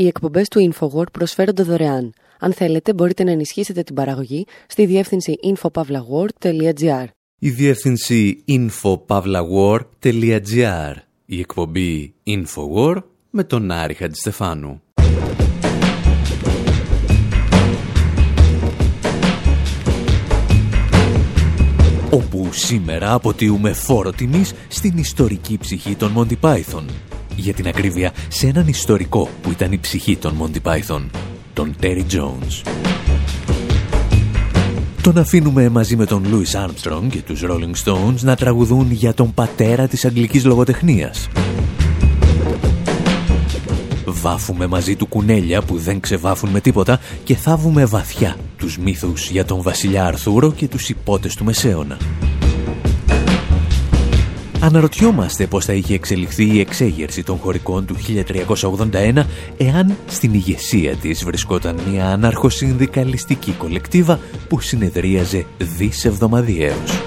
Οι εκπομπές του InfoWord προσφέρονται δωρεάν. Αν θέλετε, μπορείτε να ενισχύσετε την παραγωγή στη διεύθυνση infopavlagor.gr. Η διεύθυνση infopavlagor.gr. Η εκπομπή InfoWord με τον Άρη Χατζηστεφάνου. όπου σήμερα αποτείουμε φόρο τιμής στην ιστορική ψυχή των Monty Python. Για την ακρίβεια, σε έναν ιστορικό που ήταν η ψυχή των Monty Python, τον Terry Jones. Τον αφήνουμε μαζί με τον Louis Armstrong και τους Rolling Stones να τραγουδούν για τον πατέρα της αγγλικής λογοτεχνίας. Βάφουμε μαζί του κουνέλια που δεν ξεβάφουν με τίποτα και θάβουμε βαθιά τους μύθους για τον βασιλιά Αρθούρο και τους υπότες του Μεσαίωνα. Αναρωτιόμαστε πώς θα είχε εξελιχθεί η εξέγερση των χωρικών του 1381 εάν στην ηγεσία της βρισκόταν μια αναρχοσυνδικαλιστική κολεκτίβα που συνεδρίαζε δις εβδομαδιαίως.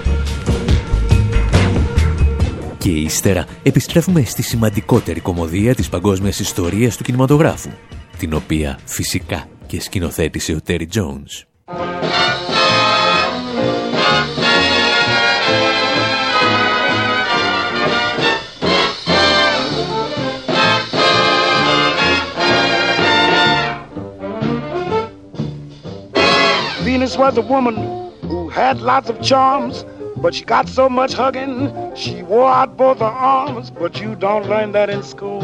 Και ύστερα επιστρέφουμε στη σημαντικότερη κομμωδία της παγκόσμιας ιστορίας του κινηματογράφου, την οποία φυσικά και σκηνοθέτησε ο Τέρι Τζόουνς. Venus was a woman who had lots of charms But she got so much hugging, she wore out both her arms. But you don't learn that in school.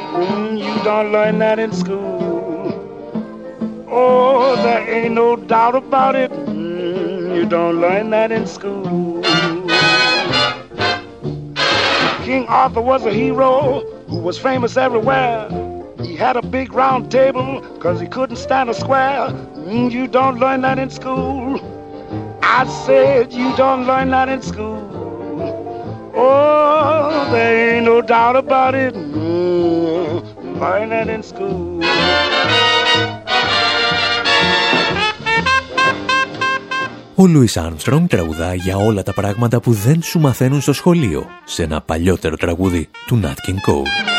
Mm, you don't learn that in school. Oh, there ain't no doubt about it. Mm, you don't learn that in school. King Arthur was a hero who was famous everywhere. He had a big round table because he couldn't stand a square. Mm, you don't learn that in school. I said you don't learn that in school. Oh, there ain't no doubt about it. Mm, learn that in school. Ο Λούις Άρμστρονγκ τραγουδά για όλα τα πράγματα που δεν σου μαθαίνουν στο σχολείο σε ένα παλιότερο τραγούδι του Nat King Cole.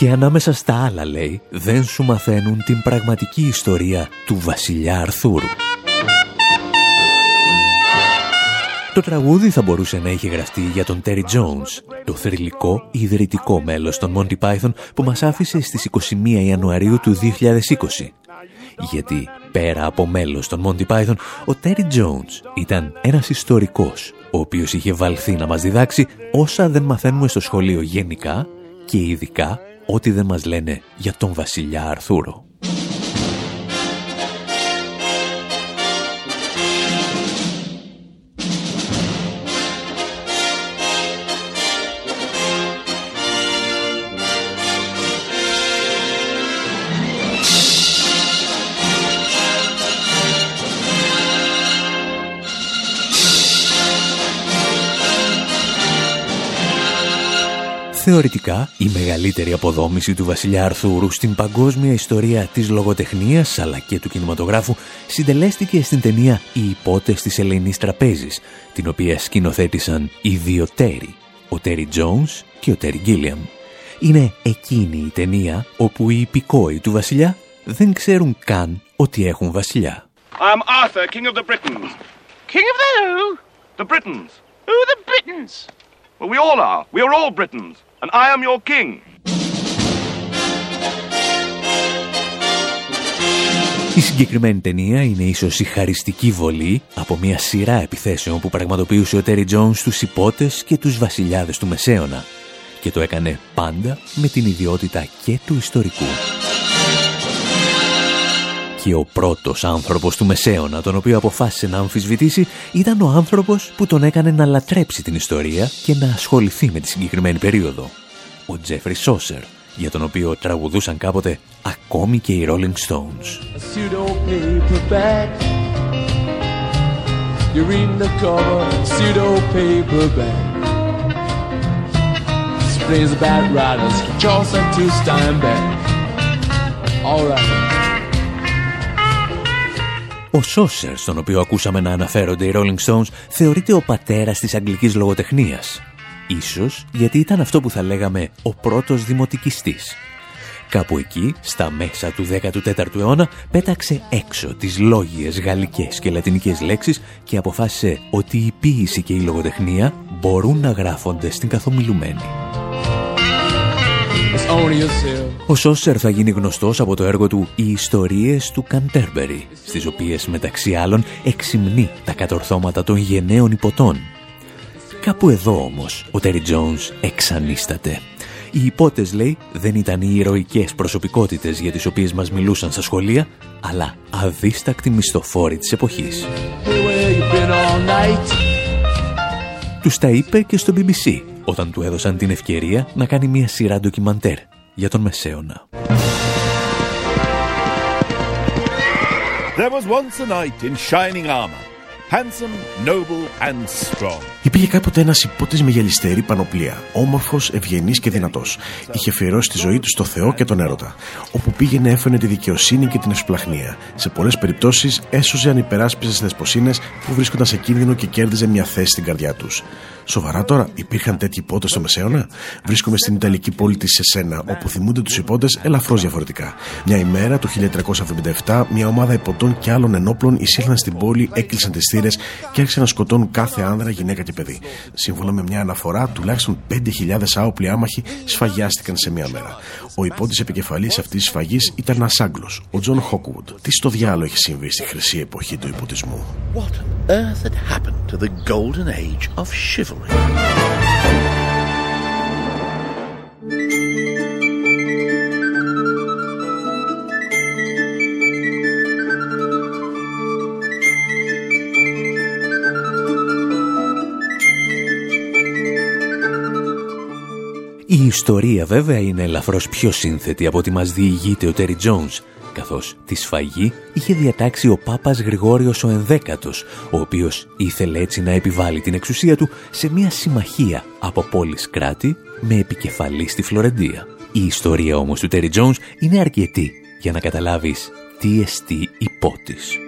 Και ανάμεσα στα άλλα, λέει, δεν σου μαθαίνουν την πραγματική ιστορία του βασιλιά Αρθούρου. Το τραγούδι θα μπορούσε να είχε γραφτεί για τον Terry Jones, το θρηλυκό ιδρυτικό μέλος των Monty Python που μας άφησε στις 21 Ιανουαρίου του 2020. Γιατί πέρα από μέλος των Monty Python, ο Terry Jones ήταν ένας ιστορικός, ο οποίος είχε βαλθεί να μας διδάξει όσα δεν μαθαίνουμε στο σχολείο γενικά και ειδικά ό,τι δεν μας λένε για τον βασιλιά Αρθούρο. Θεωρητικά, η μεγαλύτερη αποδόμηση του βασιλιά Αρθούρου στην παγκόσμια ιστορία της λογοτεχνίας αλλά και του κινηματογράφου συντελέστηκε στην ταινία «Οι υπότες της Ελεηνής Τραπέζης», την οποία σκηνοθέτησαν οι δύο Τέρι, ο Τέρι Τζόουνς και ο Τέρι Γκίλιαμ. Είναι εκείνη η ταινία όπου οι υπηκόοι του βασιλιά δεν ξέρουν καν ότι έχουν βασιλιά. I'm Arthur, king of the Britons. King of the who? The Britons. Who the Britons? Well, we all are. We are all Britons and I am your king. Η συγκεκριμένη ταινία είναι ίσως η χαριστική βολή από μια σειρά επιθέσεων που πραγματοποιούσε ο Τέρι Τζόνς στους υπότες και τους βασιλιάδες του Μεσαίωνα και το έκανε πάντα με την ιδιότητα και του ιστορικού. Και ο πρώτος άνθρωπος του Μεσαίωνα, τον οποίο αποφάσισε να αμφισβητήσει, ήταν ο άνθρωπος που τον έκανε να λατρέψει την ιστορία και να ασχοληθεί με τη συγκεκριμένη περίοδο. Ο Τζέφρι Σόσερ, για τον οποίο τραγουδούσαν κάποτε ακόμη και οι Rolling Stones. All right. Ο Σόσερς, στον οποίο ακούσαμε να αναφέρονται οι Rolling Stones, θεωρείται ο πατέρας της αγγλικής λογοτεχνίας. Ίσως γιατί ήταν αυτό που θα λέγαμε ο πρώτος δημοτικιστής. Κάπου εκεί, στα μέσα του 14ου αιώνα, πέταξε έξω τις λόγιες γαλλικές και λατινικές λέξεις και αποφάσισε ότι η ποίηση και η λογοτεχνία μπορούν να γράφονται στην καθομιλουμένη. Ο Σόσερ θα γίνει γνωστός από το έργο του «Οι ιστορίες του Καντέρμπερι», στις οποίες μεταξύ άλλων εξυμνεί τα κατορθώματα των γενναίων υποτών. Κάπου εδώ όμως ο Τέρι Τζόνς εξανίσταται. Οι υπότες, λέει, δεν ήταν οι ηρωικές προσωπικότητες για τις οποίες μας μιλούσαν στα σχολεία, αλλά αδίστακτοι μισθοφόροι της εποχής. Τους τα είπε και στο BBC, όταν του έδωσαν την ευκαιρία να κάνει μια σειρά ντοκιμαντέρ για τον Μεσαίωνα. There was once a knight in shining armor handsome, noble and strong. Υπήρχε κάποτε ένας υπότης με γελιστερή πανοπλία, όμορφος, ευγενής και δυνατός. Είχε αφιερώσει τη ζωή του στο Θεό και τον έρωτα. Όπου πήγαινε, έφερε τη δικαιοσύνη και την ευσπλαχνία. Σε πολλές περιπτώσεις έσωζε ανυπεράσπιζε δεσποσίνε που βρίσκονταν σε κίνδυνο και κέρδιζε μια θέση στην καρδιά τους. Σοβαρά τώρα, υπήρχαν τέτοιοι ιππότες στο Μεσαίωνα; Βρίσκομαι στην Ιταλική πόλη της Τσεζένα, όπου θυμούνται τους ιππότες ελαφρώς διαφορετικά. Μια ημέρα, το 1377, μια ομάδα ιπποτών και άλλων ενόπλων εισήλθαν στην πόλη, έκλεισαν τις θύρες και άρχισαν να σκοτώνουν κάθε άνδρα, γυναίκα και παιδί. Σύμφωνα με μια αναφορά, τουλάχιστον 5.000 άοπλοι άμαχοι σφαγιάστηκαν σε μια μέρα. Ο ιππότης επικεφαλής αυτής της σφαγής ήταν ένας Άγγλος, ο Τζον Χόκγουντ. Τι στο διάολο έχει συμβεί στη χρυσή εποχή του ιπποτισμού; What on earth had happened to the golden age of chivalry? Η ιστορία βέβαια είναι ελαφρώς πιο σύνθετη από ό,τι μας διηγείται ο Τέρι Τζόνς καθώς τη σφαγή είχε διατάξει ο Πάπας Γρηγόριος ο Ενδέκατος, ο οποίος ήθελε έτσι να επιβάλλει την εξουσία του σε μια συμμαχία από πόλεις κράτη με επικεφαλή στη Φλωρεντία. Η ιστορία όμως του Τέρι Τζόνς είναι αρκετή για να καταλάβεις τι εστί υπότης.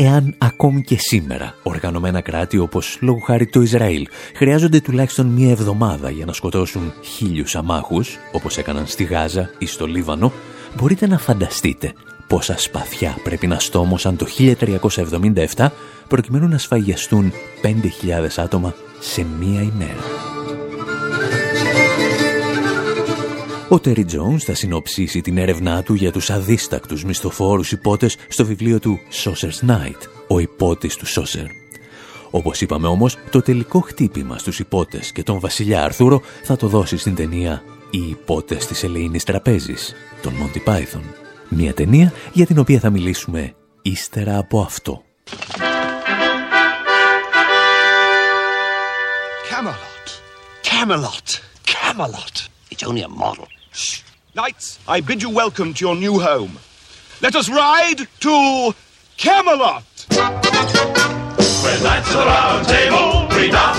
Εάν ακόμη και σήμερα οργανωμένα κράτη όπως λόγω χάρη το Ισραήλ χρειάζονται τουλάχιστον μία εβδομάδα για να σκοτώσουν χίλιους αμάχους όπως έκαναν στη Γάζα ή στο Λίβανο μπορείτε να φανταστείτε πόσα σπαθιά πρέπει να στόμωσαν το 1377 προκειμένου να σφαγιαστούν 5.000 άτομα σε μία ημέρα. Ο Τέρι Τζόνς θα συνοψίσει την έρευνά του για τους αδίστακτους μισθοφόρους υπότες στο βιβλίο του «Saucer's Night», ο υπότης του Σόσερ. Όπως είπαμε όμως, το τελικό χτύπημα στους υπότες και τον βασιλιά Αρθούρο θα το δώσει στην ταινία «Οι υπότες της Ελεήνης Τραπέζης», τον Monty Python. Μια ταινία για την οποία θα μιλήσουμε ύστερα από αυτό. Camelot! Camelot! Camelot! It's only a model. Shh. Knights, I bid you welcome to your new home. Let us ride to Camelot. We're knights of the round table. We dance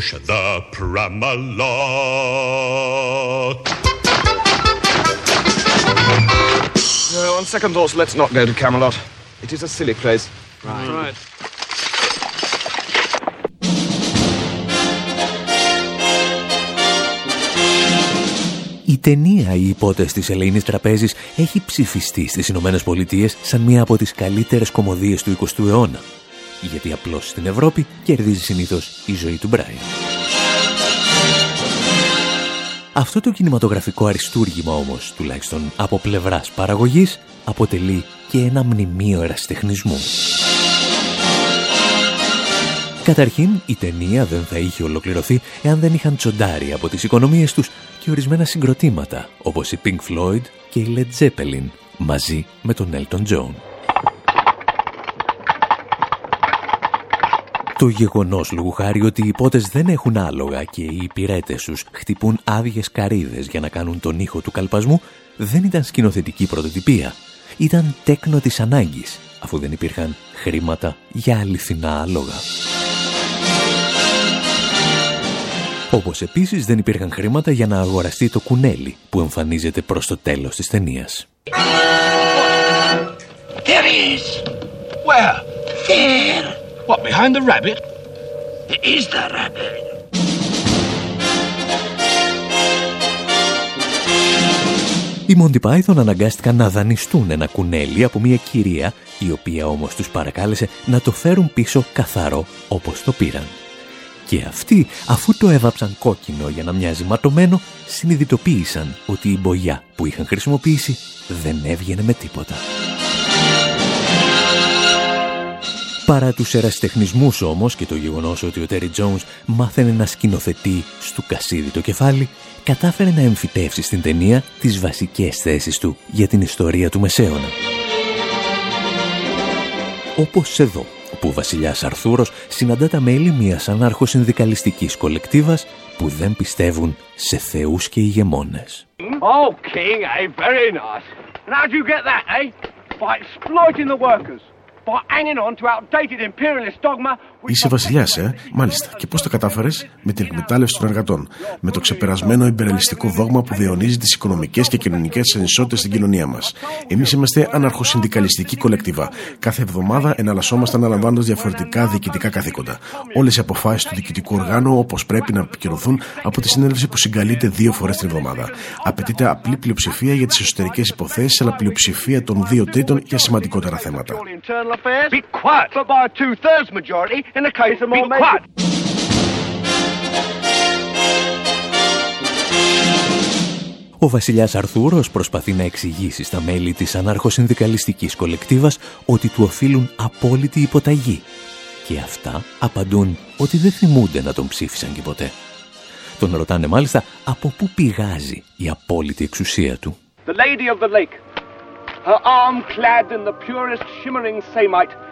push the Pramalot. No, on second thoughts, let's not go to Camelot. It is a silly place. Right. Right. Η ταινία «Οι υπότες της Ελεηνής Τραπέζης» έχει ψηφιστεί στις Ηνωμένες Πολιτείες σαν μία από τις καλύτερες κομμωδίες του 20ου αιώνα. Γιατί απλώς στην Ευρώπη κερδίζει συνήθως η ζωή του Μπράιν. Αυτό το κινηματογραφικό αριστούργημα όμως, τουλάχιστον από πλευράς παραγωγής, αποτελεί και ένα μνημείο εραστεχνισμού. Καταρχήν, η ταινία δεν θα είχε ολοκληρωθεί εάν δεν είχαν τσοντάρει από τις οικονομίες τους και ορισμένα συγκροτήματα, όπως η Pink Floyd και η Led Zeppelin, μαζί με τον Elton John. Το γεγονός λόγου χάρη ότι οι υπότες δεν έχουν άλογα και οι υπηρέτες τους χτυπούν άδειες καρύδες για να κάνουν τον ήχο του καλπασμού δεν ήταν σκηνοθετική πρωτοτυπία. Ήταν τέκνο της ανάγκης, αφού δεν υπήρχαν χρήματα για αληθινά άλογα. Όπως επίσης δεν υπήρχαν χρήματα για να αγοραστεί το κουνέλι που εμφανίζεται προς το τέλος της ταινίας. There he is. Where? There. What, behind the rabbit? It is the rabbit. Οι Monty Python αναγκάστηκαν να δανειστούν ένα κουνέλι από μια κυρία, η οποία όμως τους παρακάλεσε να το φέρουν πίσω καθαρό όπως το πήραν. Και αυτοί, αφού το έβαψαν κόκκινο για να μοιάζει ματωμένο, συνειδητοποίησαν ότι η μπογιά που είχαν χρησιμοποιήσει δεν έβγαινε με τίποτα. Παρά τους εραστεχνισμούς όμως και το γεγονός ότι ο Τέρι Τζόνς μάθαινε να σκηνοθετεί στο κασίδι το κεφάλι, κατάφερε να εμφυτεύσει στην ταινία τις βασικές θέσεις του για την ιστορία του Μεσαίωνα. Όπως εδώ, όπου ο βασιλιάς Αρθούρος συναντά τα μέλη μιας ανάρχοσυνδικαλιστικής κολεκτίβας που δεν πιστεύουν σε θεούς και ηγεμόνες. Oh, King, eh? Very nice. And how'd you get that, eh? By exploiting the workers. By hanging on to outdated imperialist dogma Είσαι βασιλιά, ε! Μάλιστα. Και πώ τα κατάφερε? Με την εκμετάλλευση των εργατών. Με το ξεπερασμένο υπερελιστικό δόγμα που διονύζει τι οικονομικέ και κοινωνικέ ανισότητε στην κοινωνία μα. Εμεί είμαστε αναρχοσυνδικαλιστική κολεκτίβα. Κάθε εβδομάδα εναλλασσόμαστε αναλαμβάνοντα διαφορετικά διοικητικά καθήκοντα. Όλε οι αποφάσει του διοικητικού οργάνου όπω πρέπει να επικυρωθούν από τη συνέλευση που συγκαλείται δύο φορέ την εβδομάδα. Απαιτείται απλή πλειοψηφία για τι εσωτερικέ υποθέσει, αλλά πλειοψηφία των δύο τρίτων για σημαντικότερα θέματα. Internal affairs. Be quiet. But by a two-thirds majority in the case of Be quiet. Ο βασιλιάς Αρθούρος προσπαθεί να εξηγήσει στα μέλη της αναρχοσυνδικαλιστικής κολεκτίβας ότι του οφείλουν απόλυτη υποταγή. Και αυτά απαντούν ότι δεν θυμούνται να τον ψήφισαν και ποτέ. Τον ρωτάνε μάλιστα από πού πηγάζει η απόλυτη εξουσία του. The lady of the lake, her arm clad in the purest shimmering samite, held aloft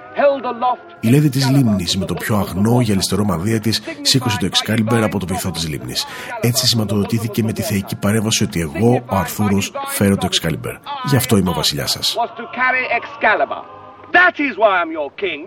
Η λέδη της λίμνης με το πιο αγνό γυαλιστερό μανδύα της σήκωσε το Excalibur από το βυθό της λίμνης. Έτσι σηματοδοτήθηκε με τη θεϊκή παρέμβαση ότι εγώ, ο Αρθούρος, φέρω το Excalibur. Γι' αυτό είμαι ο βασιλιάς σας. was to carry Excalibur. That is why I'm your king.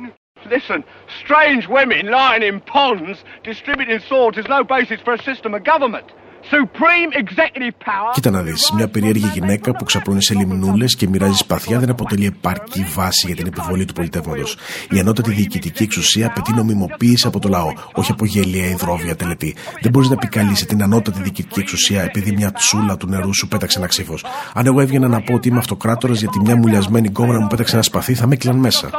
Listen, strange women lying in ponds distributing swords is no basis for a system of government. Supreme executive power. Κοίτα να δεις, μια περίεργη γυναίκα που ξαπλώνει σε λιμνούλες και μοιράζει σπαθιά δεν αποτελεί επαρκή βάση για την επιβολή του πολιτεύματος. Η ανώτατη διοικητική εξουσία απαιτεί νομιμοποίηση από το λαό, όχι από γελία υδρόβια τελετή. Δεν μπορείς να επικαλείσαι την ανώτατη διοικητική εξουσία επειδή μια τσούλα του νερού σου πέταξε ένα ξύφος. Αν εγώ έβγαινα να πω ότι είμαι αυτοκράτορας γιατί μια μουλιασμένη γκόμενα μου πέταξε ένα σπαθί, θα με κλαν μέσα.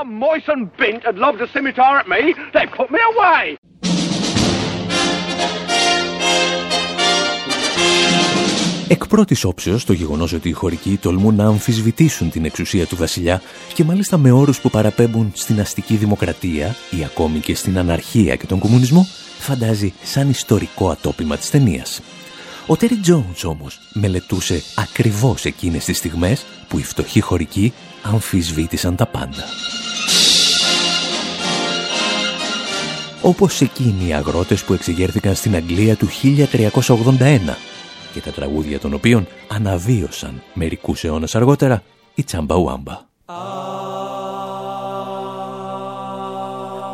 Εκ πρώτης όψεως το γεγονός ότι οι χωρικοί τολμούν να αμφισβητήσουν την εξουσία του βασιλιά και μάλιστα με όρους που παραπέμπουν στην αστική δημοκρατία ή ακόμη και στην αναρχία και τον κομμουνισμό φαντάζει σαν ιστορικό ατόπιμα της ταινίας. Ο Τέρι Τζόουνς όμως μελετούσε ακριβώς εκείνες τις στιγμές που οι φτωχοί χωρικοί αμφισβήτησαν τα πάντα. Όπως εκείνοι οι αγρότες που εξεγέρθηκαν στην Αγγλία του 1381 και τα τραγούδια των οποίων αναβίωσαν μερικούς αιώνες αργότερα η Τσαμπαουάμπα.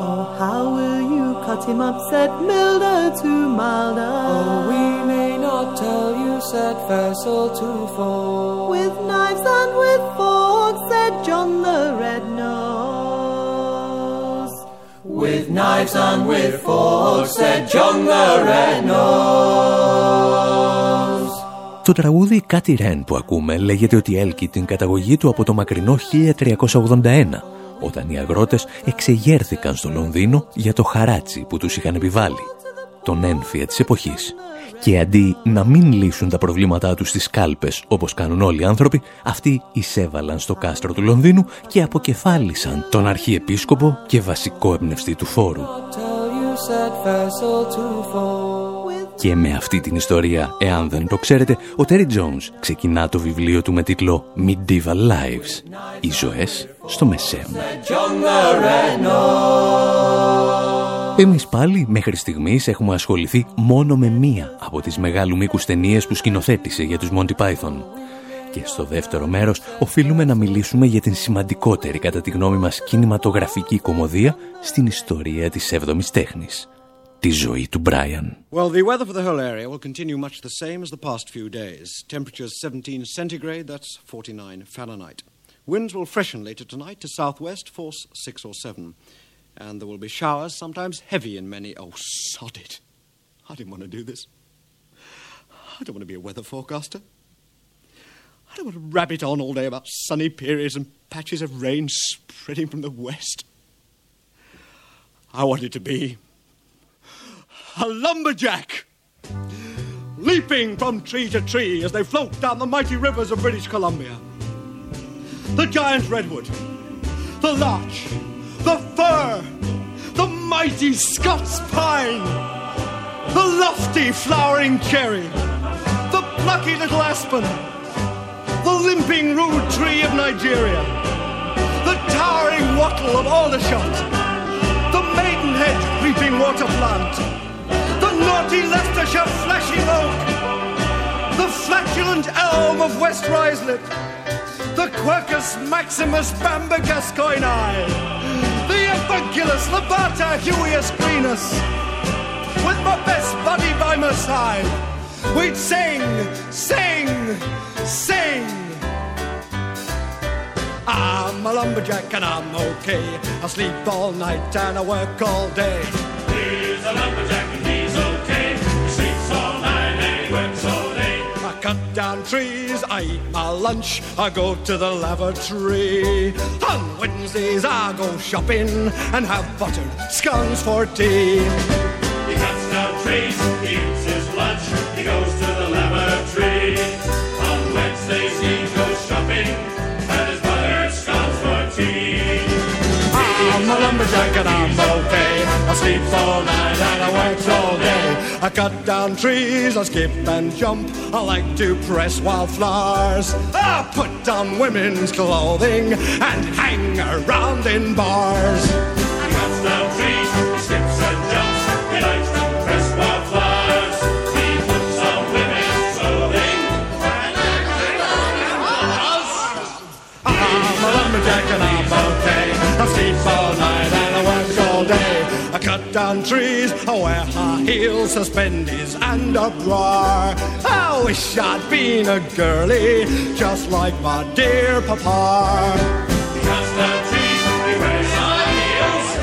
Oh, how will you cut him up, said Milder to Milder. Oh, we may not tell you, said Faisal to fall. With knives and with forks, said John the Red Nose. With knives and with forks, said John the Red Nose. Το τραγούδι «Κάτι Ρεν» που ακούμε λέγεται ότι έλκει την καταγωγή του από το μακρινό 1381 όταν οι αγρότες εξεγέρθηκαν στο Λονδίνο για το χαράτσι που τους είχαν επιβάλει, τον ένφια της εποχής. Και αντί να μην λύσουν τα προβλήματά τους στις κάλπες όπως κάνουν όλοι οι άνθρωποι, αυτοί εισέβαλαν στο κάστρο του Λονδίνου και αποκεφάλισαν τον αρχιεπίσκοπο και βασικό εμπνευστή του φόρου. Και με αυτή την ιστορία, εάν δεν το ξέρετε, ο Terry Jones ξεκινά το βιβλίο του με τίτλο Medieval Lives, οι ζωές στο Μεσαίωνα. Εμείς πάλι μέχρι στιγμής έχουμε ασχοληθεί μόνο με μία από τις μεγάλου μήκους ταινίες που σκηνοθέτησε για τους Monty Python. Και στο δεύτερο μέρος οφείλουμε να μιλήσουμε για την σημαντικότερη κατά τη γνώμη μας κινηματογραφική κομμωδία στην ιστορία της 7ης τέχνης. Τη ζωή του Μπράιαν. Well, the weather for the whole area will continue much the same as the past few days. Temperatures 17 centigrade, that's 49 Fahrenheit. Winds will freshen later tonight to southwest, force 6 or 7. And there will be showers, sometimes heavy in many. Oh, sod it. I didn't want to do this. I don't want to be a weather forecaster. I don't want to rabbit on all day about sunny periods and patches of rain spreading from the west. I want it to be a lumberjack, leaping from tree to tree as they float down the mighty rivers of British Columbia. The giant redwood, the larch, the fir, the mighty Scots pine, the lofty flowering cherry, the plucky little aspen, the limping rude tree of Nigeria, the towering wattle of Aldershot, the maidenhead creeping water plant, naughty Leicestershire flashing oak, the flatulent elm of West Rislip, the Quercus maximus bamba gascoini, the Evangelus labata huius greenus, with my best buddy by my side, we'd sing, sing, sing. I'm a lumberjack and I'm okay. I sleep all night and I work all day. He's a lumberjack down trees, I eat my lunch, I go to the lavatory. On Wednesdays I go shopping and have buttered scones for tea. He cuts down trees, I sleep all night and I work all day. I cut down trees, I skip and jump. I like to press wildflowers. I put on women's clothing and hang around in bars. He cuts down trees, Down trees, trees where high heels suspend and and uproar. I wish I'd been a girlie, just like my dear papa. Because trees, high heels.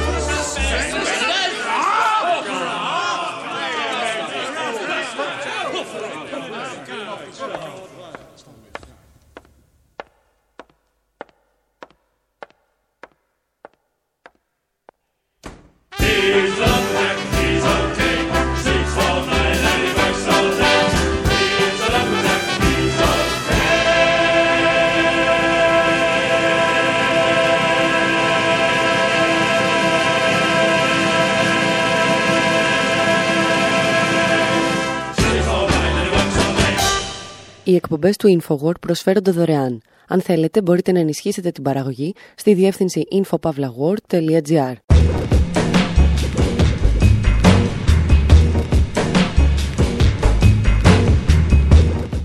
Οι εκπομπές του InfoWord προσφέρονται δωρεάν. Αν θέλετε, μπορείτε να ενισχύσετε την παραγωγή στη διεύθυνση infopavlagor.gr.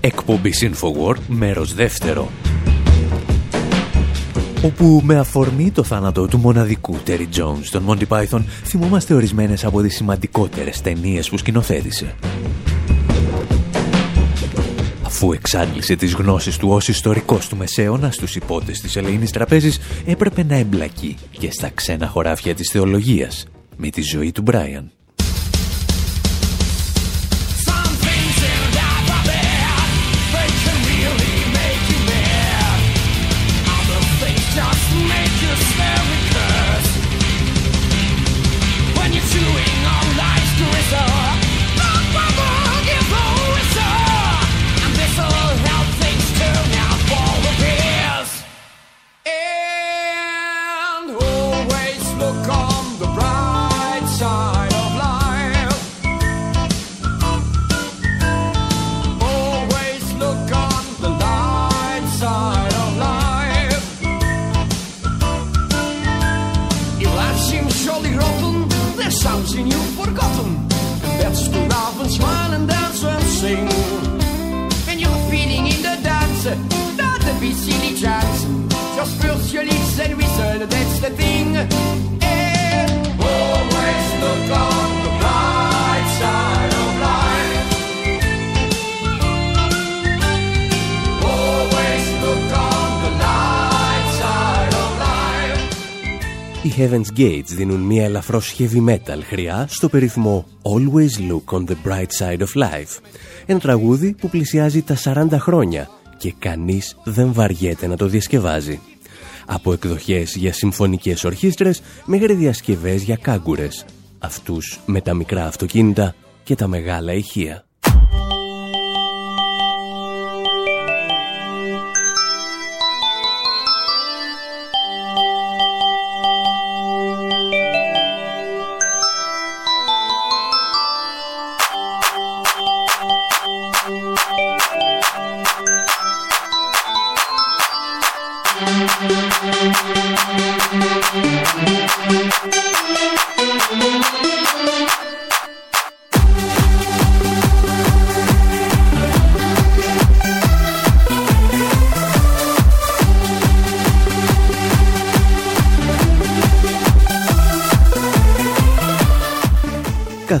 Εκπομπή Infowar, μέρος δεύτερο. Όπου με αφορμή το θάνατο του μοναδικού Terry Jones των Monty Python θυμόμαστε ορισμένες από τις σημαντικότερες ταινίες που σκηνοθέτησε. Αφού εξάντλησε τις γνώσεις του ως ιστορικός του Μεσαίωνα στους υπότες της Ελεήνης Τραπέζης, έπρεπε να εμπλακεί και στα ξένα χωράφια της θεολογίας, με τη ζωή του Μπράιαν. Gates δίνουν μια ελαφρώς heavy metal χρειά στο περίφημο Always Look on the Bright Side of Life. Ένα τραγούδι που πλησιάζει τα 40 χρόνια και κανείς δεν βαριέται να το διασκευάζει. Από εκδοχές για συμφωνικές ορχήστρες μέχρι διασκευές για κάγκουρες. Αυτούς με τα μικρά αυτοκίνητα και τα μεγάλα ηχεία.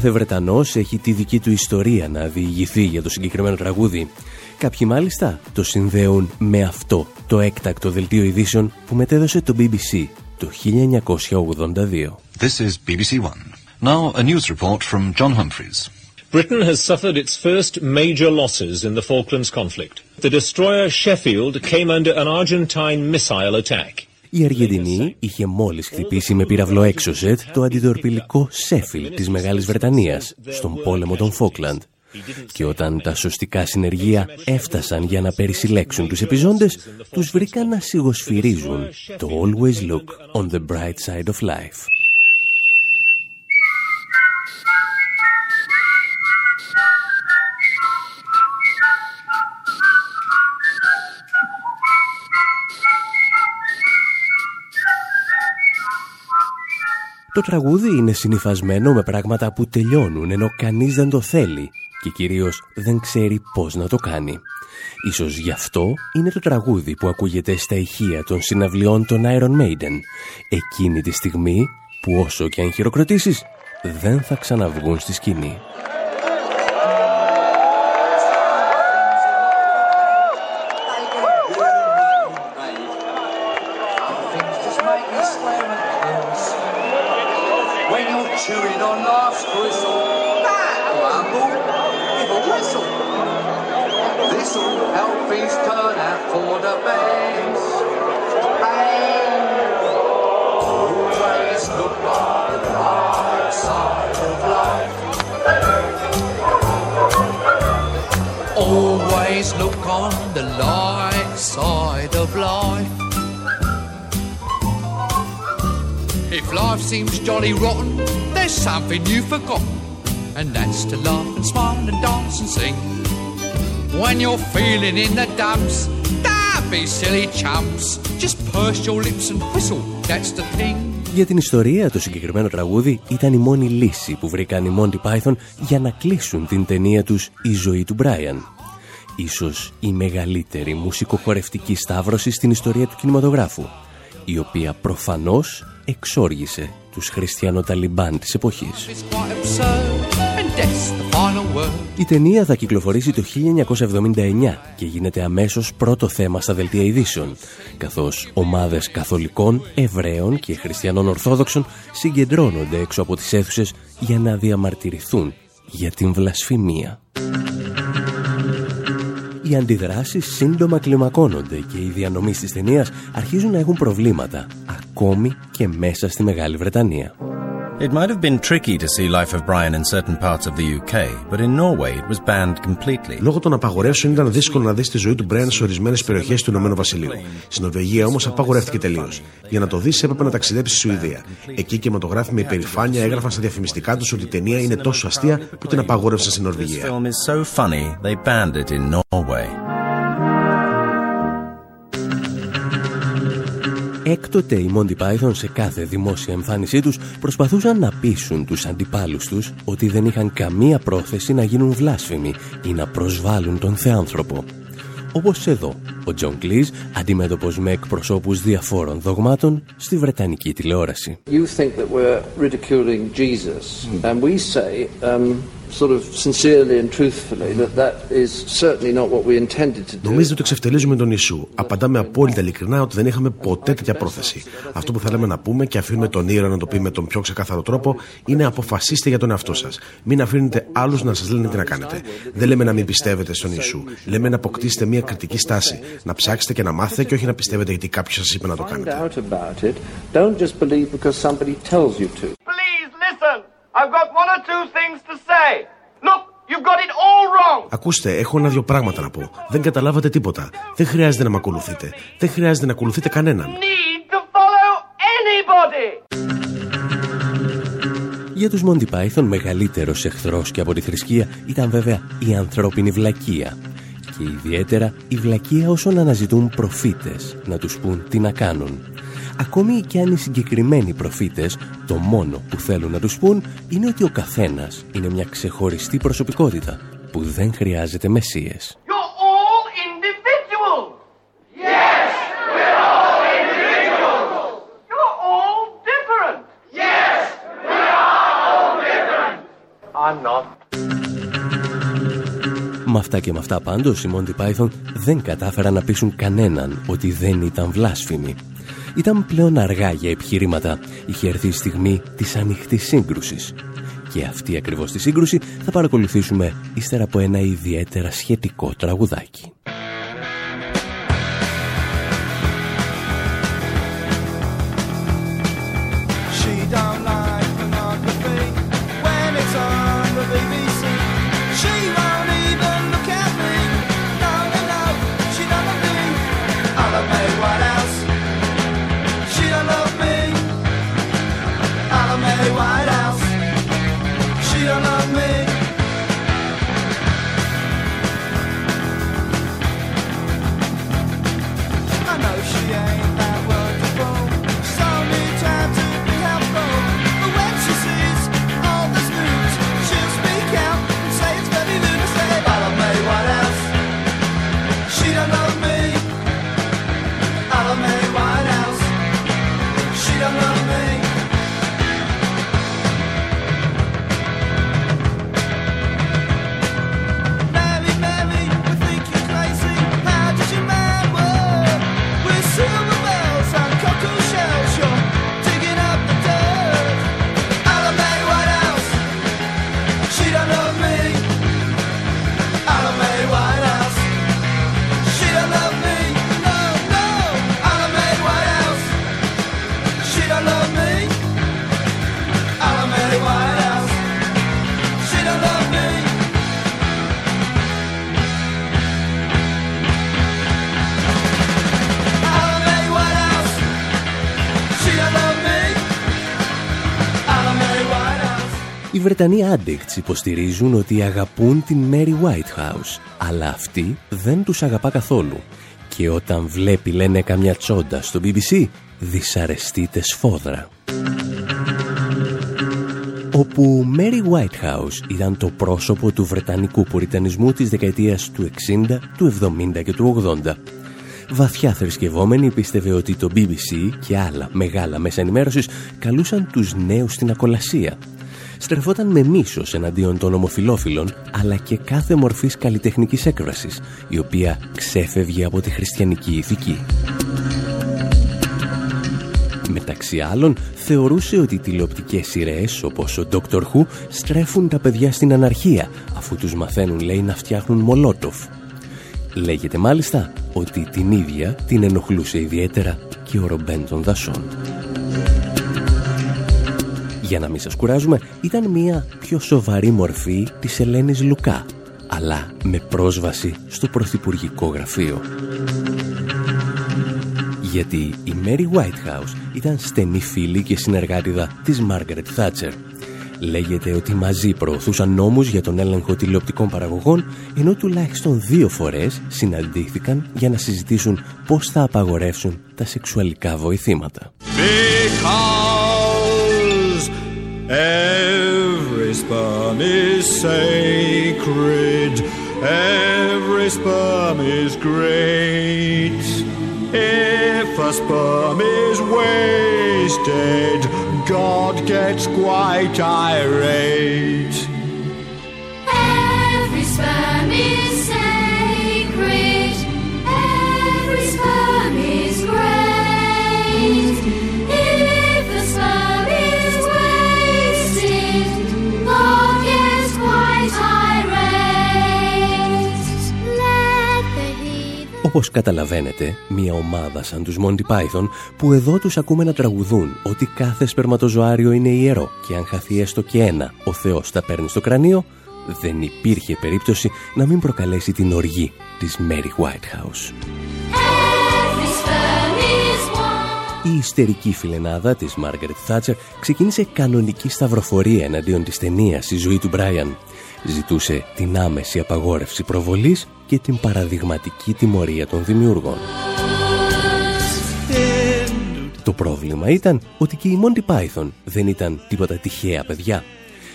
Κάθε Βρετανός έχει τη δική του ιστορία να διηγηθεί για το συγκεκριμένο τραγούδι. Κάποιοι μάλιστα το συνδέουν με αυτό το έκτακτο δελτίο ειδήσεων που μετέδωσε το BBC το 1982. This is BBC One. Now a news report from John Humphreys. Britain has suffered its first major losses in the Falklands conflict. The destroyer Sheffield came under an Argentine missile attack. Η Αργεντινή είχε μόλις χτυπήσει με πύραυλο έξωσετ το αντιτορπιλικό Σέφιλ της Μεγάλης Βρετανίας στον πόλεμο των Φόκλαντ. Και όταν τα σωστικά συνεργεία έφτασαν για να περισυλλέξουν τους επιζώντες, τους βρήκαν να σιγοσφυρίζουν το «Always look on the bright side of life». Το τραγούδι είναι συνυφασμένο με πράγματα που τελειώνουν ενώ κανείς δεν το θέλει και κυρίως δεν ξέρει πώς να το κάνει. Ίσως γι' αυτό είναι το τραγούδι που ακούγεται στα ηχεία των συναυλιών των Iron Maiden εκείνη τη στιγμή που όσο και αν χειροκροτήσεις δεν θα ξαναβγούν στη σκηνή. Something you've forgotten, and that's to laugh and smile and dance and sing. When you're feeling in the dumps, don't be silly chumps. Just purse your lips and whistle, that's the thing. Για την ιστορία, το συγκεκριμένο τραγούδι ήταν η μόνη λύση που βρήκαν οι Monty Python για να κλείσουν την ταινία τους «Η ζωή του Μπράιαν». Ίσως η μεγαλύτερη μουσικοχορευτική σταύρωση στην ιστορία του κινηματογράφου, η οποία προφανώς εξόργησε τους χριστιανοταλιμπάν της εποχής. It's quite absurd, and death's the final word. Η ταινία θα κυκλοφορήσει το 1979 και γίνεται αμέσως πρώτο θέμα στα δελτία ειδήσεων, καθώς ομάδες καθολικών, Εβραίων και χριστιανών Ορθόδοξων συγκεντρώνονται έξω από τις αίθουσες για να διαμαρτυρηθούν για την βλασφημία. Οι αντιδράσεις σύντομα κλιμακώνονται και οι διανομής της ταινίας αρχίζουν να έχουν προβλήματα, ακόμη και μέσα στη Μεγάλη Βρετανία. It might have been tricky to see Life of Brian in certain parts of the UK, but in Norway it was banned completely. Λόγω των απαγορεύσεων ήταν δύσκολο να δεις τη ζωή του Μπρέαν σε ορισμένες περιοχές του Ηνωμένου Βασιλείου. Στην Νορβηγία όμως απαγορεύτηκε τελείως. Για να το δεις έπρεπε να ταξιδέψεις στη Σουηδία. Εκεί και με υπερηφάνεια έγραφαν στα διαφημιστικά τους ότι η ταινία είναι τόσο αστεία που την απαγόρευσαν στην This Νορβηγία. Έκτοτε οι Monty Python σε κάθε δημόσια εμφάνισή τους προσπαθούσαν να πείσουν τους αντιπάλους τους ότι δεν είχαν καμία πρόθεση να γίνουν βλάσφημοι ή να προσβάλλουν τον θεάνθρωπο. Όπως εδώ, ο Τζον Κλίζ αντιμέτωπος με εκπροσώπους διαφόρων δογμάτων στη Βρετανική τηλεόραση. You think that we're ridiculing Jesus, and we say, um, sort of sincerely and truthfully, that that is certainly not what we intended to do. Νομίζετε ότι εξευτελίζουμε τον Ιησού. Απαντάμε απόλυτα ειλικρινά ότι δεν είχαμε ποτέ τέτοια πρόθεση. Αυτό που θέλαμε να πούμε και αφήνουμε τον ήρωα να το πει με τον πιο ξεκάθαρο τρόπο είναι αποφασίστε για τον εαυτό σας. Μην αφήνετε άλλους να σας λένε τι να κάνετε. Δεν λέμε να μην πιστεύετε στον Ιησού. Λέμε να αποκτήσετε μια κριτική στάση. Να ψάξετε και να μάθετε και όχι να πιστεύετε γιατί κάποιος σας είπε να το Find κάνετε. out about it. Don't just believe because somebody tells you to. Please listen. I've got one or two things to say. Look, you've got it all wrong. Ακούστε, έχω ένα-δυο πράγματα να πω. Δεν καταλάβατε τίποτα. Δεν χρειάζεται να με ακολουθείτε. Δεν χρειάζεται να ακολουθείτε κανέναν. Need to follow anybody. Για τους Monty Python μεγαλύτερος εχθρός και από τη θρησκεία ήταν βέβαια η ανθρώπινη βλακεία. Και ιδιαίτερα η βλακεία όσων αναζητούν προφήτες να τους πούν τι να κάνουν. Ακόμη και αν οι συγκεκριμένοι προφήτες το μόνο που θέλουν να τους πούν είναι ότι ο καθένας είναι μια ξεχωριστή προσωπικότητα που δεν χρειάζεται μεσίες. You're all individuals. Yes, we're all individuals. You're all different. Yes, we are all different. I'm not. Με αυτά και με αυτά πάντως οι Monty Python δεν κατάφεραν να πείσουν κανέναν ότι δεν ήταν βλάσφημοι. Ήταν πλέον αργά για επιχειρήματα. Είχε έρθει η στιγμή της ανοιχτής σύγκρουσης. Και αυτή ακριβώς τη σύγκρουση θα παρακολουθήσουμε ύστερα από ένα ιδιαίτερα σχετικό τραγουδάκι. Βρετανοί Addicts υποστηρίζουν ότι αγαπούν την Mary Whitehouse, αλλά αυτή δεν τους αγαπά καθόλου. Και όταν βλέπει, λένε, καμιά τσόντα στο BBC, δυσαρεστείται σφόδρα. Όπου Mary Whitehouse ήταν το πρόσωπο του βρετανικού πουριτανισμού της δεκαετίας του 60, του 70 και του 80. Βαθιά θρησκευόμενη πίστευε ότι το BBC και άλλα μεγάλα μέσα ενημέρωσης καλούσαν τους νέους στην ακολασία. Στρεφόταν με μίσος εναντίον των ομοφιλόφιλων, αλλά και κάθε μορφής καλλιτεχνικής έκφρασης, η οποία ξέφευγε από τη χριστιανική ηθική. Μεταξύ άλλων, θεωρούσε ότι οι τηλεοπτικές σειρές όπως ο Dr. Who στρέφουν τα παιδιά στην αναρχία, αφού τους μαθαίνουν, λέει, να φτιάχνουν μολότοφ. Λέγεται μάλιστα ότι την ίδια την ενοχλούσε ιδιαίτερα και ο Ρομπέν των Δασών. Για να μην σας κουράζουμε, ήταν μια πιο σοβαρή μορφή της Ελένης Λουκά, αλλά με πρόσβαση στο πρωθυπουργικό γραφείο. Γιατί η Mary Whitehouse ήταν στενή φίλη και συνεργάτιδα της Μάργαρετ Θάτσερ. Λέγεται ότι μαζί προωθούσαν νόμους για τον έλεγχο τηλεοπτικών παραγωγών, ενώ τουλάχιστον δύο φορές συναντήθηκαν για να συζητήσουν πώς θα απαγορεύσουν τα σεξουαλικά βοηθήματα. Every sperm is sacred. Every sperm is great. If a sperm is wasted, God gets quite irate. Όπως καταλαβαίνετε, μια ομάδα σαν τους Monty Python που εδώ τους ακούμε να τραγουδούν ότι κάθε σπερματοζωάριο είναι ιερό και αν χαθεί έστω και ένα, ο Θεός τα παίρνει στο κρανίο, δεν υπήρχε περίπτωση να μην προκαλέσει την οργή της Mary Whitehouse. every sperm is one. Η ιστερική φιλενάδα της Μάργαρετ Θάτσερ ξεκίνησε κανονική σταυροφορία εναντίον της ταινίας «Η ζωή του Μπράιαν». Ζητούσε την άμεση απαγόρευση προβολής και την παραδειγματική τιμωρία των δημιούργων. Το πρόβλημα ήταν ότι και οι Monty Python δεν ήταν τίποτα τυχαία παιδιά.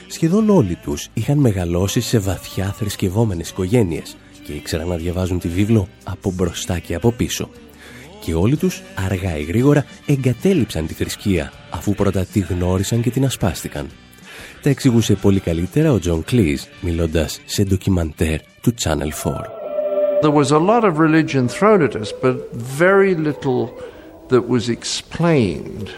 Σχεδόν όλοι τους είχαν μεγαλώσει σε βαθιά θρησκευόμενες οικογένειες και ήξεραν να διαβάζουν τη βίβλο από μπροστά και από πίσω. Και όλοι τους, αργά ή γρήγορα, εγκατέλειψαν τη θρησκεία, αφού πρώτα τη γνώρισαν και την ασπάστηκαν. Τα εξηγούσε πολύ καλύτερα ο Τζον Cleese, μιλώντας σε ντοκιμαντέρ του Channel 4. There was a lot of religion thrown at us, but very little that was explained.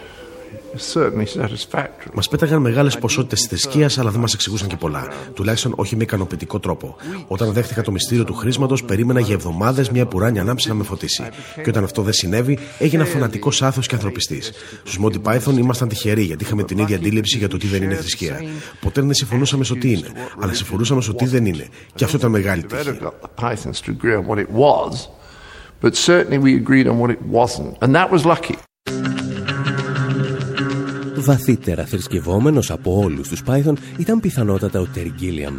Certainly satisfactory. Μας πέταγαν μεγάλες ποσότητες θρησκείας, αλλά δεν μας εξηγούσαν και πολλά. Τουλάχιστον όχι με ικανοποιητικό τρόπο. Όταν δέχτηκα το μυστήριο του χρίσματος, περίμενα για εβδομάδες μια επουράνια λάμψη να με φωτίσει. Και όταν αυτό δεν συνέβη, έγινα φανατικός άθεος και ανθρωπιστής. Στους Monty Python ήμασταν τυχεροί, γιατί είχαμε την ίδια αντίληψη για το τι δεν είναι θρησκεία. Ποτέ δεν συμφωνούσαμε στο τι είναι, αλλά συμφωνούσαμε στο τι δεν είναι. Και αυτό ήταν μεγάλη τύχη. Better got the Pythons to agree on what it was, but certainly we agreed on what it wasn't. And that was lucky. Βαθύτερα θρησκευόμενος από όλους τους Python ήταν πιθανότατα ο Terry Gilliam.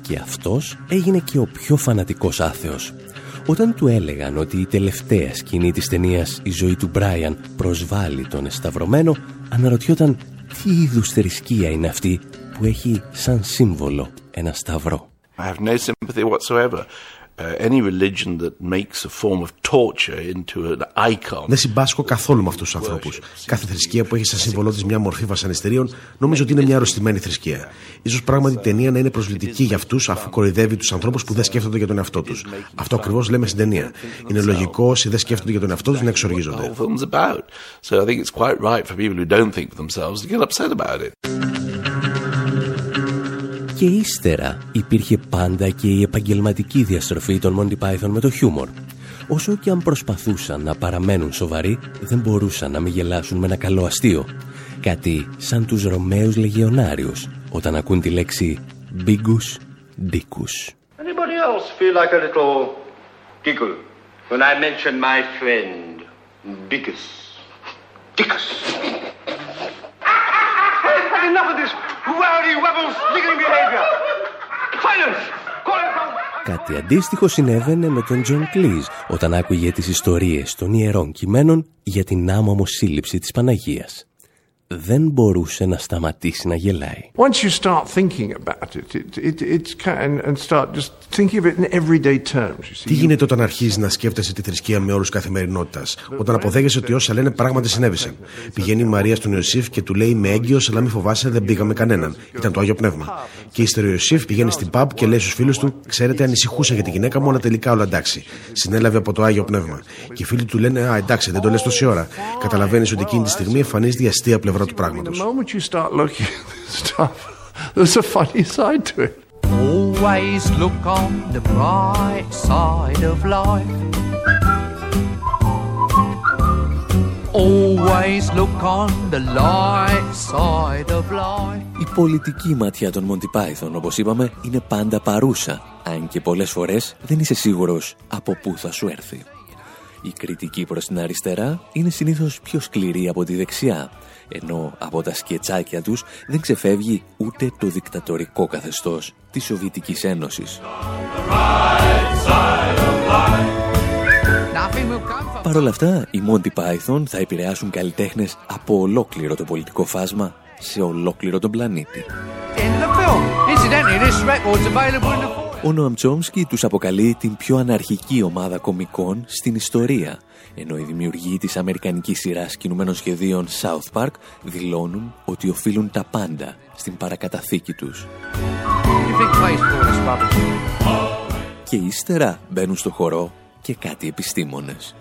Και αυτός έγινε και ο πιο φανατικός άθεος. Όταν του έλεγαν ότι η τελευταία σκηνή της ταινίας «Η ζωή του Μπράιαν» προσβάλλει τον εσταυρωμένο, αναρωτιόταν τι είδους θρησκεία είναι αυτή που έχει σαν σύμβολο ένα σταυρό. I have no sympathy whatsoever. Uh, any religion that makes a form of torture into an icon. Δεν συμπάσχω καθόλου με αυτούς τους ανθρώπους. Κάθε θρησκεία που έχει σαν σύμβολό της μια μορφή βασανιστήριων νομίζω ότι είναι μια αρρωστημένη θρησκεία. σω πράγματι η ταινία να είναι προσβλητική για αυτούς αφού κοροϊδεύει τους ανθρώπους που δεν σκέφτονται για τον εαυτό τους. Αυτό ακριβώς λέμε στην ταινία. Είναι λογικό όσοι δεν σκέφτονται για τον εαυτό τους να εξοργίζονται. Και ύστερα υπήρχε πάντα και η επαγγελματική διαστροφή των Monty Python με το χιούμορ. Όσο και αν προσπαθούσαν να παραμένουν σοβαροί, δεν μπορούσαν να μην γελάσουν με ένα καλό αστείο. Κάτι σαν τους Ρωμαίους Λεγεωνάριους, όταν ακούν τη λέξη «μπίγκους ντίκους». Anybody else feel like a little giggle when I mention my friend Bickus? Dickus. Had enough of this rowdy rebel sniggering behavior. Silence! Call yourselves... Κάτι αντίστοιχο συνέβαινε με τον Τζον Κλίζ όταν άκουγε τις ιστορίες των ιερών κειμένων για την άμωμο σύλληψη της Παναγίας. Δεν μπορούσε να σταματήσει να γελάει. Once you start thinking about it, it, it it's kind and, and start just thinking of it in everyday terms. You see. Τι γίνεται όταν αρχίζεις να σκέφτεσαι τη θρησκεία με όρους καθημερινότητας, όταν αποδέχεσαι ότι όσα λένε πράγματι συνέβησαν. Πηγαίνει η Μαρία στον Ιωσήφ και του λέει Είμαι έγκυος, αλλά μην φοβάσαι, δεν πήγαμε κανέναν. Ήταν το άγιο πνεύμα. Και ύστερα ο Ιωσήφ πηγαίνει στην pub και λέει στους φίλους του Ξέρετε, ανησυχούσα για τη γυναίκα μου, αλλά τελικά όλα εντάξει. Συνέλαβε από το άγιο πνεύμα. Και οι φίλοι του λένε Α, εντάξει, δεν το λες τόση ώρα. Καταλαβαίνεις ότι εκείνη τη στιγμή εμφανίζεται η αστεία πλευρά η πολιτική ματιά των Μοντιπάτων, όπως είπαμε, είναι πάντα παρούσα, αν και πολλές φορές δεν είσαι σίγουρος από πού θα σου έρθει. Η κριτική προς την αριστερά είναι συνήθως πιο σκληρή από τη δεξιά, ενώ από τα σκετσάκια τους δεν ξεφεύγει ούτε το δικτατορικό καθεστώς της Σοβιετικής Ένωσης. Παρ' όλα αυτά, οι Monty Python θα επηρεάσουν καλλιτέχνες από ολόκληρο το πολιτικό φάσμα σε ολόκληρο τον πλανήτη. Ο Νοαμ Τσόμσκι τους αποκαλεί την πιο αναρχική ομάδα κομικών στην ιστορία, ενώ οι δημιουργοί της αμερικανικής σειράς κινουμένων σχεδίων South Park δηλώνουν ότι οφείλουν τα πάντα στην παρακαταθήκη τους. Και ύστερα μπαίνουν στο χορό και κάτι επιστήμονες.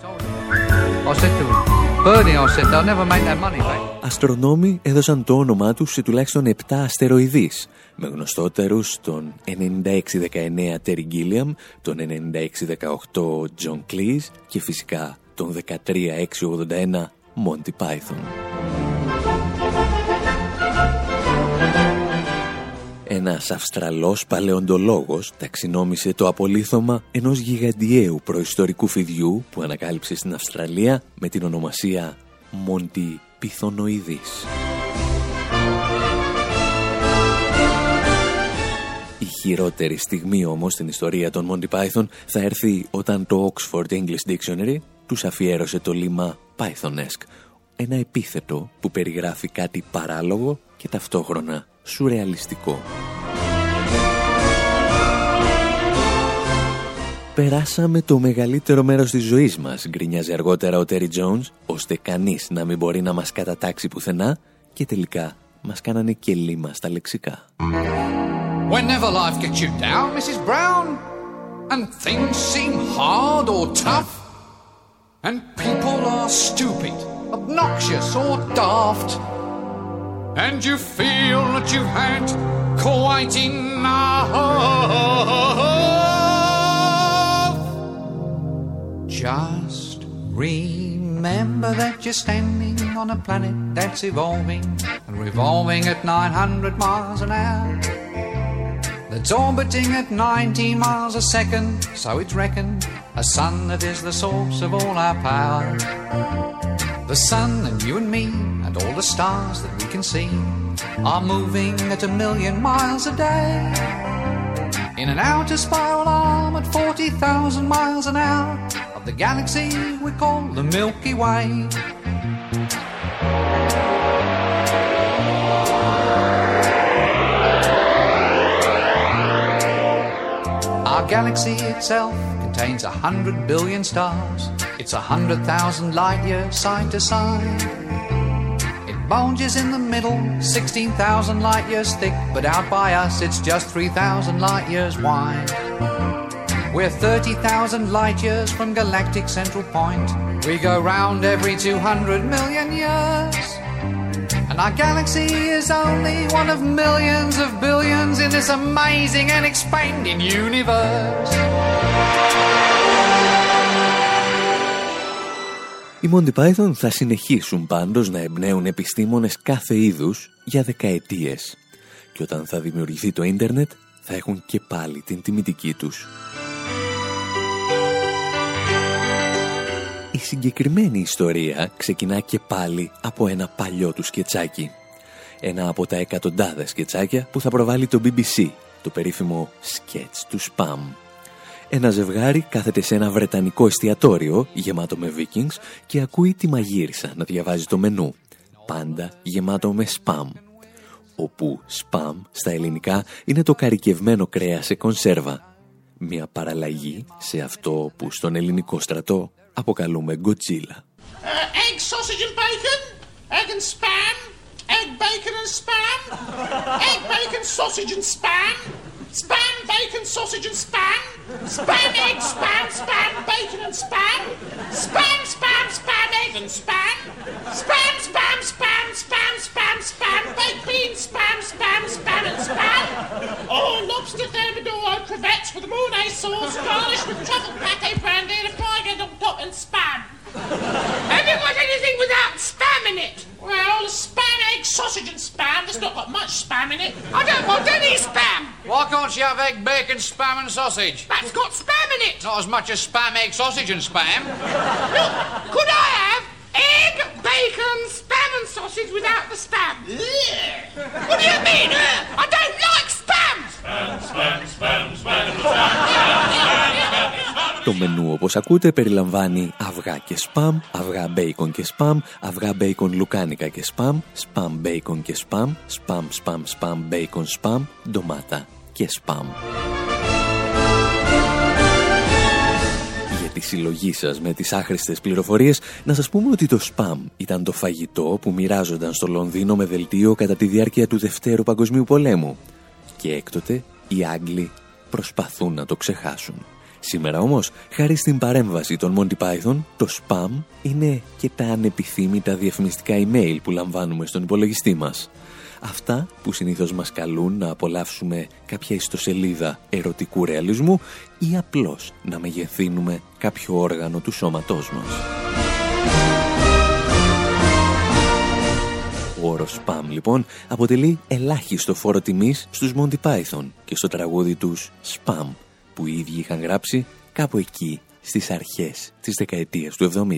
Αστρονόμοι έδωσαν το όνομά τους σε τουλάχιστον 7 αστεροειδείς, με γνωστότερους τον 9619 Terry Gilliam, τον 9618 John Cleese και φυσικά τον 13681 Monty Python. Ένας Αυστραλός παλαιοντολόγος ταξινόμησε το απολύθωμα ενός γιγαντιαίου προϊστορικού φιδιού που ανακάλυψε στην Αυστραλία με την ονομασία Monty Pythonoidis. Η χειρότερη στιγμή όμως στην ιστορία των Monty Python θα έρθει όταν το Oxford English Dictionary τους αφιέρωσε το λίμα Pythonesque, ένα επίθετο που περιγράφει κάτι παράλογο και ταυτόχρονα σουρεαλιστικό. Περάσαμε το μεγαλύτερο μέρος της ζωής μας, γκρινιάζει αργότερα ο Τέρι Τζόουνς, ώστε κανείς να μην μπορεί να μας κατατάξει πουθενά και τελικά μας κάνανε και λίμα στα λεξικά. Whenever life gets you down, Mrs. Brown, and things seem hard or tough, and people are stupid, obnoxious or daft, and you feel that you've had quite enough. Just remember that you're standing on a planet that's evolving and revolving at 900 miles an hour. That's orbiting at 19 miles a second, so it's reckoned a sun that is the source of all our power. The sun and you and me and all the stars that we can see are moving at a million miles a day. In an outer spiral arm at 40,000 miles an hour of the galaxy we call the Milky Way. Our galaxy itself contains a hundred billion stars. It's a hundred thousand light years side to side. Bulges in the middle, 16,000 light years thick, but out by us it's just 3,000 light years wide. We're 30,000 light years from galactic central point. We go round every 200 million years. And our galaxy is only one of millions of billions in this amazing and expanding universe. Οι Monty Python θα συνεχίσουν πάντως να εμπνέουν επιστήμονες κάθε είδους για δεκαετίες. Και όταν θα δημιουργηθεί το ίντερνετ θα έχουν και πάλι την τιμητική τους. Η συγκεκριμένη ιστορία ξεκινά και πάλι από ένα παλιό του σκετσάκι. Ένα από τα εκατοντάδες σκετσάκια που θα προβάλλει το BBC, το περίφημο σκέτς του Spam. Ένα ζευγάρι κάθεται σε ένα βρετανικό εστιατόριο γεμάτο με Vikings και ακούει τη μαγείρισα να διαβάζει το μενού. Πάντα γεμάτο με spam. Όπου spam στα ελληνικά είναι το καρικευμένο κρέας σε κονσέρβα. Μια παραλλαγή σε αυτό που στον ελληνικό στρατό αποκαλούμε γκοτσίλα. Uh, egg, sausage and bacon, egg and spam, egg, bacon and spam, egg, bacon, sausage and spam, spam, bacon, sausage and spam, spam, egg, spam, spam, bacon and spam, spam, spam, spam, egg and spam, spam, spam, spam, spam, spam, spam, baked beans, spam, spam, spam bacon, spam and sausage? That's got spam in it. Not as much as spam, egg, sausage and spam. Look, could I have egg, bacon, spam and sausage without the spam? What do you mean? ugh? I don't like spam. Το μενού όπως ακούτε περιλαμβάνει αυγά και σπαμ, αυγά μπέικον και σπαμ, αυγά μπέικον λουκάνικα και σπαμ, σπαμ μπέικον και σπαμ, σπαμ σπαμ σπαμ μπέικον σπαμ, ντομάτα και σπαμ. Για τη συλλογή σας με τις άχρηστες πληροφορίες, να σας πούμε ότι το σπαμ ήταν το φαγητό που μοιράζονταν στο Λονδίνο με δελτίο κατά τη διάρκεια του Δευτέρου Παγκοσμίου Πολέμου. Και έκτοτε οι Άγγλοι προσπαθούν να το ξεχάσουν. Σήμερα όμως, χάρη στην παρέμβαση των Monty Python, το spam είναι και τα ανεπιθύμητα διαφημιστικά email που λαμβάνουμε στον υπολογιστή μας. Αυτά που συνήθως μας καλούν να απολαύσουμε κάποια ιστοσελίδα ερωτικού ρεαλισμού ή απλώς να μεγεθύνουμε κάποιο όργανο του σώματός μας. Ο όρος spam λοιπόν αποτελεί ελάχιστο φόρο τιμής στους Monty Python και στο τραγούδι τους Spam που οι ίδιοι είχαν γράψει κάπου εκεί στις αρχές της δεκαετίας του 70.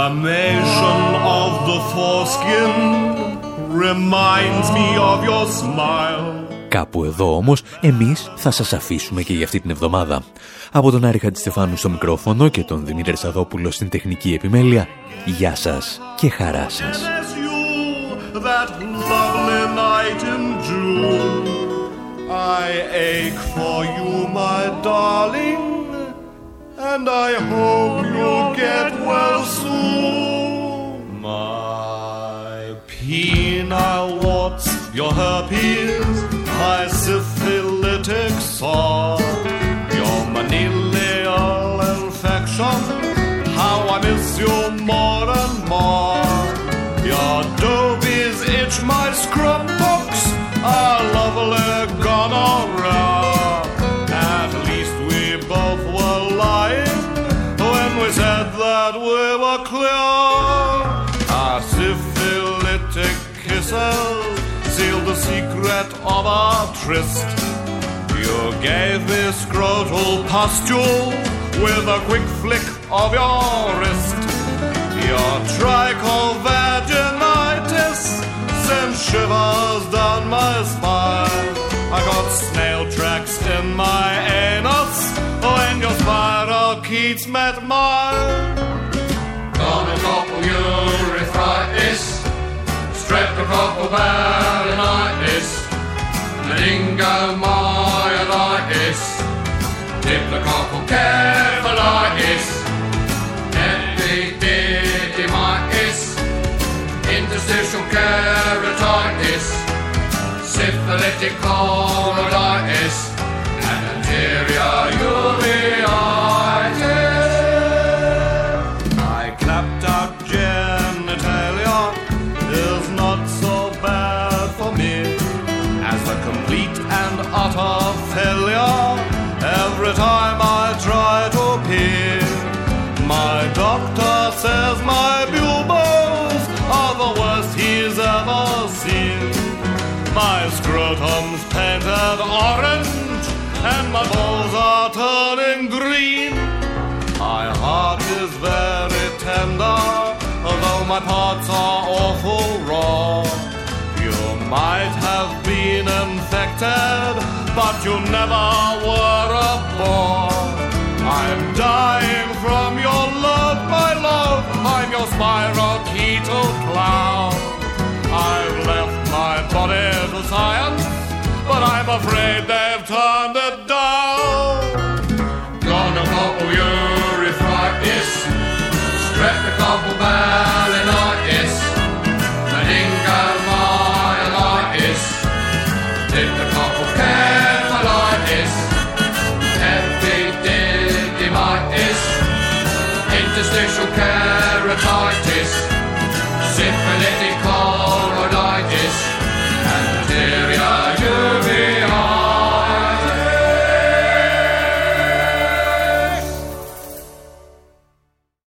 Inflammation of the foreskin reminds me of your smile. Κάπου εδώ όμως εμείς θα σας αφήσουμε και για αυτή την εβδομάδα. Από τον Άρη Χατζηστεφάνου στο μικρόφωνο και τον Δημήτρη Σαδόπουλο στην τεχνική επιμέλεια, γεια σας και χαρά σας. As you, that lovely night in June, I ache for you, my darling, and I hope you'll get well soon. My penile warts, your herpes, my syphilitic sore, your manilial infection, how I miss you more and more. Your dobies itch my scrub books, our lovely gonorrhea. We were clear. Our syphilitic kisses sealed the secret of our tryst. You gave me scrotal pustule with a quick flick of your wrist. Your trichomvaginitis sent shivers down my spine. I got snail tracks in my anus when your spirochetes met mine. Gonococcal urethritis, streptococcal balanitis, meningomyelitis, diplococcal cephalitis, epididymitis, interstitial keratitis, syphilitic choroiditis, and anterior uveitis. Failure every time I try to pee. My doctor says my pupils are the worst he's ever seen. My scrotum's painted orange and my balls are turning green. My heart is very tender, although my parts are awful raw might have been infected, but you never were a bore. I'm dying from your love, my love. I'm your spirochetal clown. I've left my body to science, but I'm afraid they've turned it down. Gonna couple your refractis, strep the couple ball